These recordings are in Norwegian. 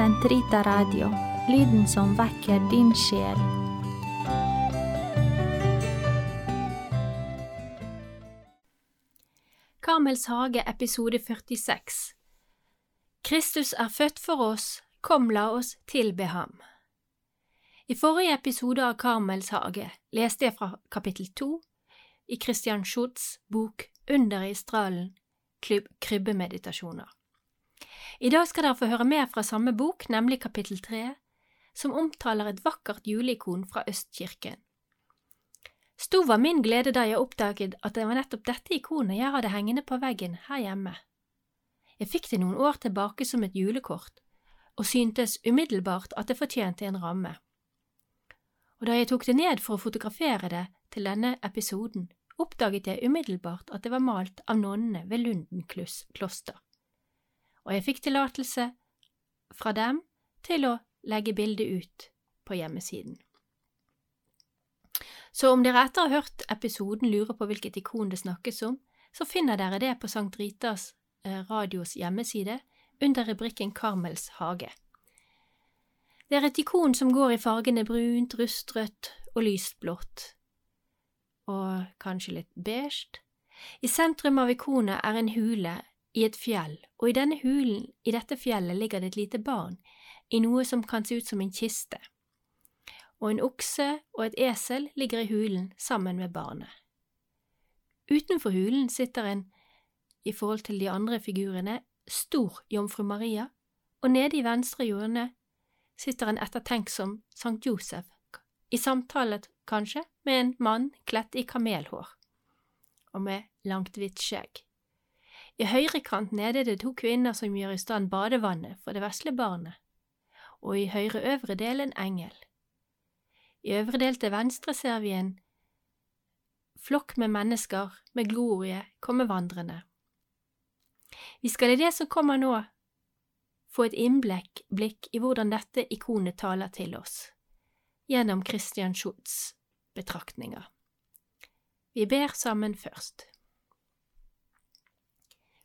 Sentrita Radio, lyden som vekker din sjel. Karmels hage episode 46 Kristus er født for oss, kom la oss tilbe ham. I forrige episode av Karmels hage leste jeg fra kapittel to i Christian Schutz bok Under i stralen, krybbemeditasjoner. I dag skal dere få høre mer fra samme bok, nemlig kapittel tre, som omtaler et vakkert juleikon fra Østkirken. Stor var min glede da jeg oppdaget at det var nettopp dette ikonet jeg hadde hengende på veggen her hjemme. Jeg fikk det noen år tilbake som et julekort, og syntes umiddelbart at det fortjente en ramme. Og da jeg tok det ned for å fotografere det til denne episoden, oppdaget jeg umiddelbart at det var malt av nonnene ved Lunden kloster og jeg fikk tillatelse fra dem til å legge bildet ut på hjemmesiden. Så om dere etter å ha hørt episoden lurer på hvilket ikon det snakkes om, så finner dere det på Sankt Ritas radios hjemmeside under rubrikken Karmels hage. Det er et ikon som går i fargene brunt, rustrødt og lyst blått, og kanskje litt beige. I sentrum av ikonet er en hule i et fjell, og i denne hulen, i dette fjellet, ligger det et lite barn, i noe som kan se ut som en kiste, og en okse og et esel ligger i hulen sammen med barnet. Utenfor hulen sitter en, i forhold til de andre figurene, stor jomfru Maria, og nede i venstre hjørne sitter en ettertenksom Sankt Josef, i samtale, kanskje, med en mann kledt i kamelhår og med langt, hvitt skjegg. I høyre kant nede er det to kvinner som gjør i stand badevannet for det vesle barnet, og i høyre øvre del en engel. I øvre del til venstre ser vi en flokk med mennesker med glorie komme vandrende. Vi skal i det som kommer nå, få et innblikk blikk i hvordan dette ikonet taler til oss, gjennom Christian Schutz betraktninger. Vi ber sammen først.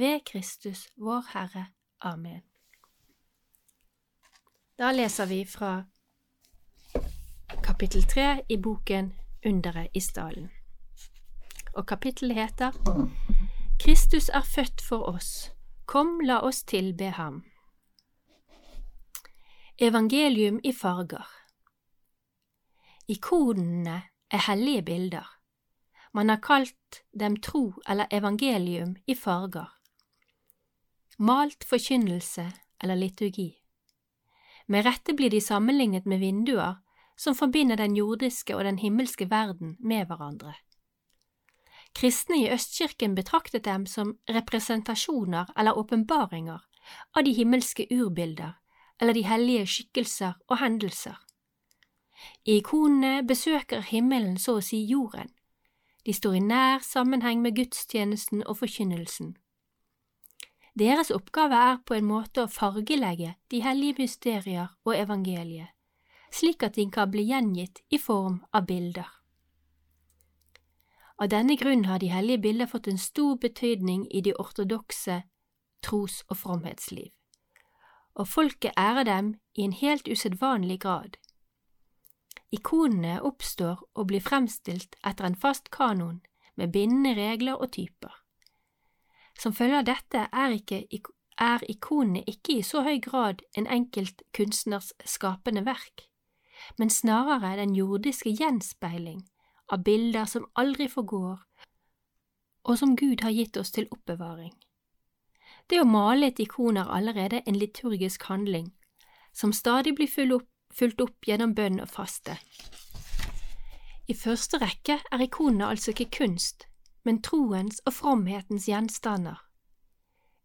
ved Kristus vår Herre. Amen. Da leser vi fra kapittel tre i boken Underet i stallen. Og kapittelet heter Kristus er født for oss, kom la oss tilbe ham. Evangelium i farger Ikonene er hellige bilder. Man har kalt dem tro eller evangelium i farger malt forkynnelse eller liturgi. Med rette blir de sammenlignet med vinduer som forbinder den jordiske og den himmelske verden med hverandre. Kristne i Østkirken betraktet dem som representasjoner eller åpenbaringer av de himmelske urbilder eller de hellige skikkelser og hendelser. Ikonene besøker himmelen så å si jorden, de står i nær sammenheng med gudstjenesten og forkynnelsen. Deres oppgave er på en måte å fargelegge de hellige mysterier og evangeliet, slik at de kan bli gjengitt i form av bilder. Av denne grunn har de hellige bilder fått en stor betydning i de ortodokse tros- og fromhetsliv, og folket ærer dem i en helt usedvanlig grad. Ikonene oppstår og blir fremstilt etter en fast kanon med bindende regler og typer. Som følge av dette er, ikke, er ikonene ikke i så høy grad en enkelt kunstners skapende verk, men snarere den jordiske gjenspeiling av bilder som aldri forgår, og som Gud har gitt oss til oppbevaring. Det å male et ikon er allerede en liturgisk handling, som stadig blir fulgt opp gjennom bønn og faste. I første rekke er ikonene altså ikke kunst, men troens og fromhetens gjenstander.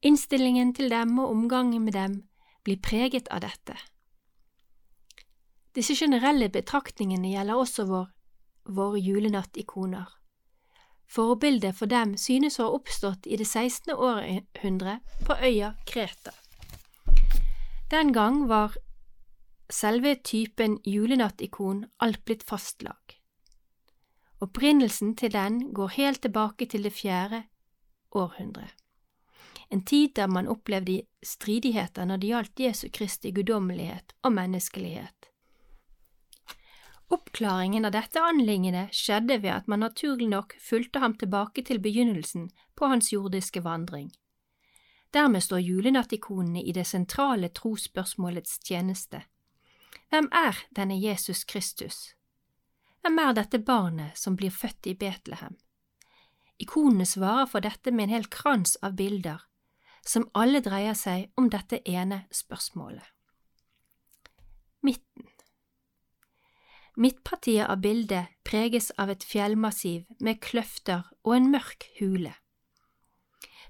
Innstillingen til dem og omgangen med dem blir preget av dette. Disse generelle betraktningene gjelder også vår, våre julenattikoner. Forbildet for dem synes å ha oppstått i det 16. århundre på øya Kreta. Den gang var selve typen julenattikon alt blitt fastlag. Opprinnelsen til den går helt tilbake til det fjerde århundre, en tid der man opplevde stridigheter når det gjaldt Jesu Kristi guddommelighet og menneskelighet. Oppklaringen av dette anliggende skjedde ved at man naturlig nok fulgte ham tilbake til begynnelsen på hans jordiske vandring. Dermed står julenattikonene i det sentrale trosspørsmålets tjeneste. Hvem er denne Jesus Kristus? Hvem er dette barnet som blir født i Betlehem? Ikonene svarer for dette med en hel krans av bilder, som alle dreier seg om dette ene spørsmålet. Midten Midtpartiet av bildet preges av et fjellmassiv med kløfter og en mørk hule.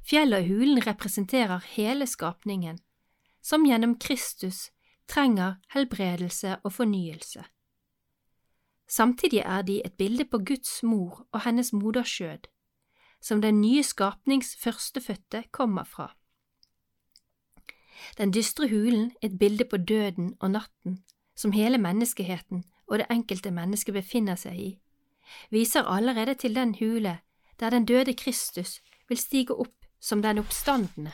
Fjellet og hulen representerer hele skapningen, som gjennom Kristus trenger helbredelse og fornyelse. Samtidig er de et bilde på Guds mor og hennes moderskjød, som den nye skapnings førstefødte kommer fra. Den dystre hulen, et bilde på døden og natten, som hele menneskeheten og det enkelte mennesket befinner seg i, viser allerede til den hule der den døde Kristus vil stige opp som den oppstandende.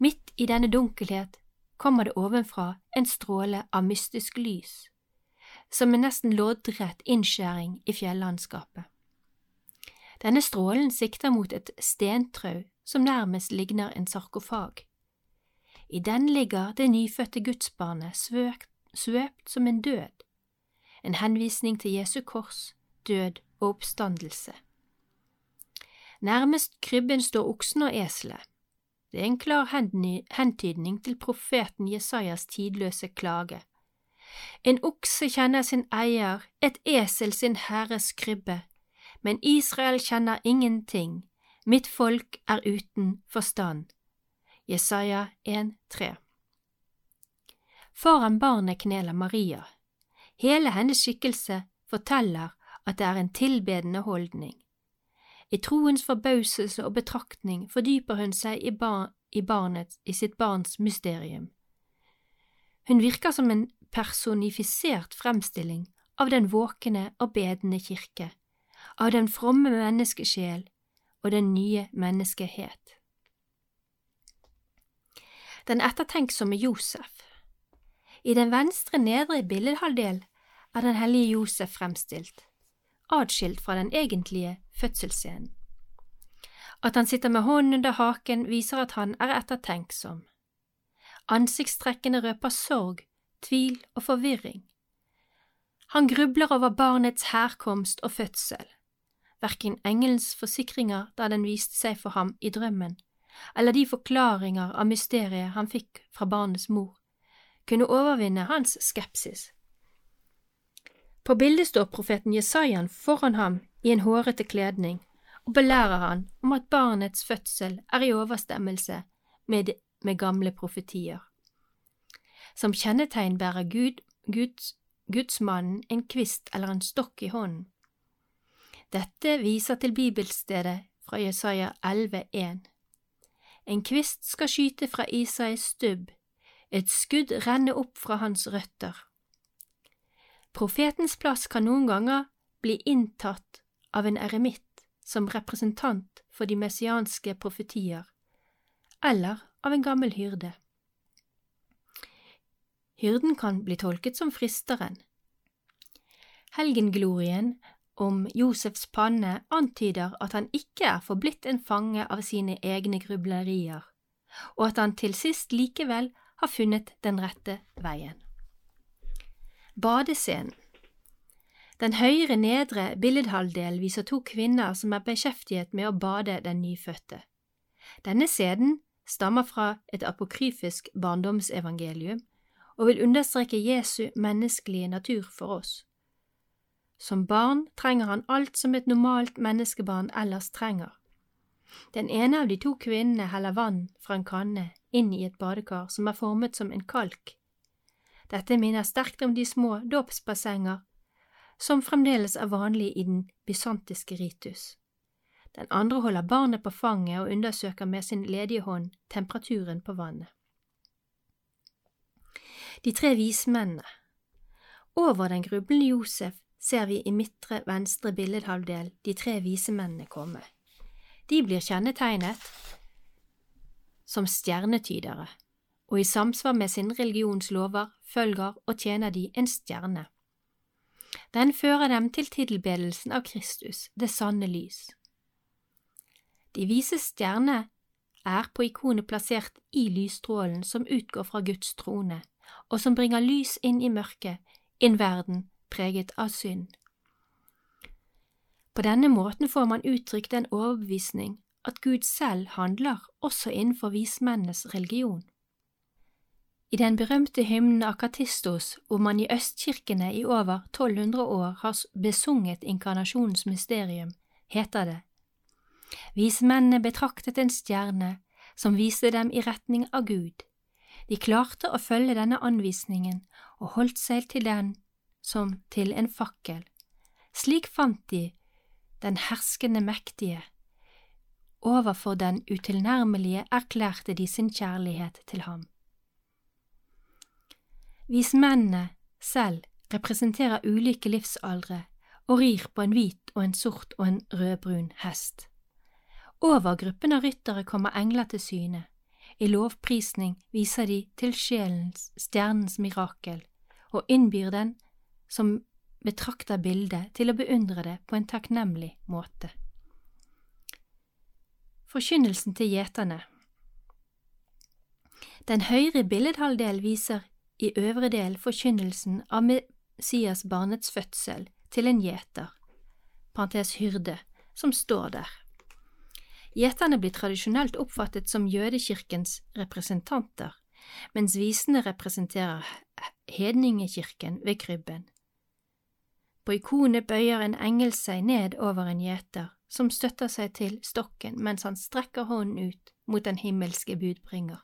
Midt i denne dunkelhet kommer det ovenfra en stråle av mystisk lys, som en nesten loddrett innskjæring i fjellandskapet. Denne strålen sikter mot et stentrau som nærmest ligner en sarkofag. I den ligger det nyfødte gudsbarnet svøpt, svøpt som en død, en henvisning til Jesu kors, død og oppstandelse. Nærmest krybben står oksen og eselet. Det er en klar hentydning til profeten Jesajas tidløse klage. En okse kjenner sin eier, et esel sin herres krybbe, men Israel kjenner ingenting, mitt folk er uten forstand. Jesaja 1,3 Foran barnet kneler Maria, Hele hennes skikkelse forteller at det er en tilbedende holdning. I troens forbauselse og betraktning fordyper hun seg i, bar i, barnet, i sitt barns mysterium. Hun virker som en personifisert fremstilling av den våkne og bedende kirke, av den fromme menneskesjel og den nye menneskehet. Den ettertenksomme Josef i den venstre nedre billedhalvdel er den hellige Josef fremstilt, atskilt fra den egentlige fødselsscenen. At han sitter med hånden under haken, viser at han er ettertenksom. Ansiktstrekkene røper sorg, tvil og forvirring. Han grubler over barnets herkomst og fødsel. Verken engelens forsikringer da den viste seg for ham i drømmen, eller de forklaringer av mysteriet han fikk fra barnets mor, kunne overvinne hans skepsis. På bildet står profeten Jesajan foran ham i en hårete kledning og belærer han om at barnets fødsel er i overstemmelse med, med gamle profetier. Som kjennetegn bærer Gud, Guds, gudsmannen en kvist eller en stokk i hånden. Dette viser til bibelstedet fra Jesaja 11,1. En kvist skal skyte fra Isais stubb et skudd renner opp fra hans røtter. Profetens plass kan noen ganger bli inntatt av en eremitt som representant for de messianske profetier, eller av en gammel hyrde. Hyrden kan bli tolket som fristeren. Helgenglorien om Josefs panne antyder at han ikke er forblitt en fange av sine egne grublerier, og at han til sist likevel har funnet den rette veien. Badescenen Den høyre nedre billedhalvdel viser to kvinner som er beskjeftiget med å bade den nyfødte. Denne scenen stammer fra et apokryfisk barndomsevangelium og vil understreke Jesu menneskelige natur for oss. Som barn trenger han alt som et normalt menneskebarn ellers trenger. Den ene av de to kvinnene heller vann fra en kanne inn i et badekar som er formet som en kalk. Dette minner sterkt om de små dåpsbassenger som fremdeles er vanlige i den bysantiske ritus. Den andre holder barnet på fanget og undersøker med sin ledige hånd temperaturen på vannet. De tre vismennene Over den grublende Josef ser vi i midtre venstre billedhalvdel de tre visemennene komme. De blir kjennetegnet som stjernetydere, og i samsvar med sin religions lover følger og tjener de en stjerne. Den fører dem til tilbedelsen av Kristus, det sanne lys. De vise stjerne er på ikonet plassert i lysstrålen som utgår fra Guds trone, og som bringer lys inn i mørket, en verden preget av synd. På denne måten får man uttrykt en overbevisning at Gud selv handler også innenfor vismennenes religion. I den berømte hymnen Akatistos, hvor man i østkirkene i over 1200 år har besunget inkarnasjonens mysterium, heter det Vismennene betraktet en stjerne som viste dem i retning av Gud. De klarte å følge denne anvisningen og holdt seg til den som til en fakkel. Slik fant de den herskende mektige. Overfor den utilnærmelige erklærte de sin kjærlighet til ham. Vismennene selv representerer ulike livsaldre og rir på en hvit og en sort og en rødbrun hest. Over gruppen av ryttere kommer engler til syne. I lovprisning viser de til sjelens, stjernens mirakel, og innbyr den som betrakter bildet, til å beundre det på en takknemlig måte. Forkynnelsen til gjeterne Den høyre billedhalvdel viser i øvre del forkynnelsen av Messias-barnets fødsel til en gjeter, parentes hyrde, som står der. Gjeterne blir tradisjonelt oppfattet som jødekirkens representanter, mens visene representerer hedningekirken ved krybben. På ikonet bøyer en engel seg ned over en gjeter, som støtter seg til stokken mens han strekker hånden ut mot den himmelske budbringer.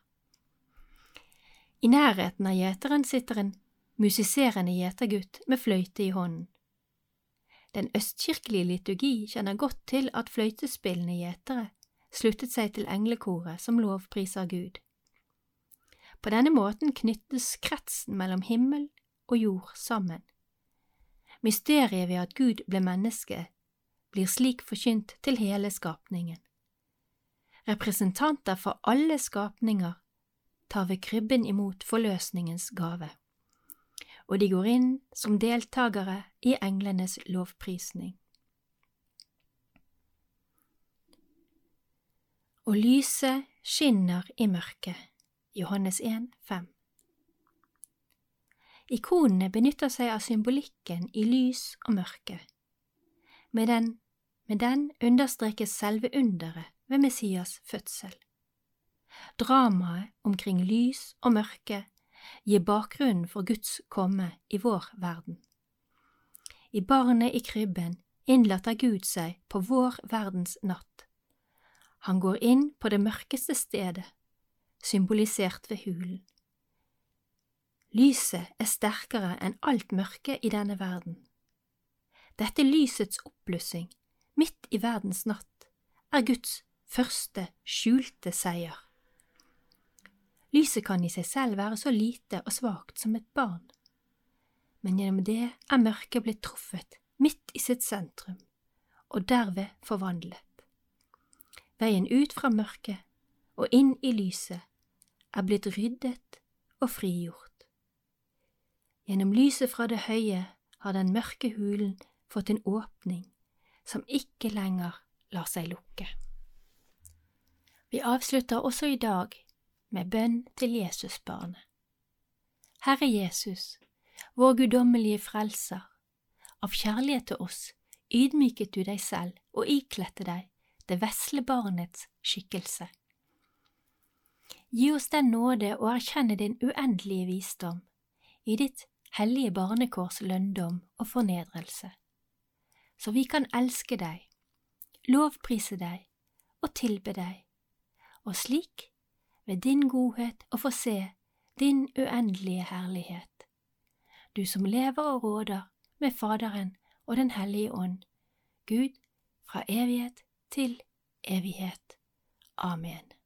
I nærheten av gjeteren sitter en musiserende gjetergutt med fløyte i hånden. Den østkirkelige liturgi kjenner godt til at fløytespillende gjetere sluttet seg til englekoret som lovpriser Gud. På denne måten knyttes kretsen mellom himmel og jord sammen. Mysteriet ved at Gud ble menneske, blir slik forkynt til hele skapningen. Representanter for alle skapninger tar ved krybben imot forløsningens gave, og de går inn som deltakere i englenes lovprisning. Og lyset skinner i mørket. Johannes 1, 5. Ikonene benytter seg av symbolikken i lys og mørke. Med den, med den understrekes selve underet ved Messias fødsel. Dramaet omkring lys og mørke gir bakgrunnen for Guds komme i vår verden. I barnet i krybben innlater Gud seg på vår verdens natt. Han går inn på det mørkeste stedet, symbolisert ved hulen. Lyset er sterkere enn alt mørke i denne verden. Dette lysets oppblussing, midt i verdens natt, er Guds første skjulte seier. Lyset kan i seg selv være så lite og svakt som et barn, men gjennom det er mørket blitt truffet midt i sitt sentrum, og derved forvandlet. Veien ut fra mørket og inn i lyset er blitt ryddet og frigjort. Gjennom lyset fra det høye har den mørke hulen fått en åpning som ikke lenger lar seg lukke. Vi avslutter også i dag med bønn til Jesusbarnet. Herre Jesus, vår guddommelige Frelser, av kjærlighet til oss ydmyket du deg selv og iklette deg det vesle barnets skikkelse. Gi oss den nåde å erkjenne din uendelige visdom, i ditt hellige barnekårs lønndom og fornedrelse, så vi kan elske deg, lovprise deg og tilbe deg, og slik, ved din godhet, å få se din uendelige herlighet. Du som lever og råder med Faderen og Den hellige ånd, Gud, fra evighet til evighet. Amen.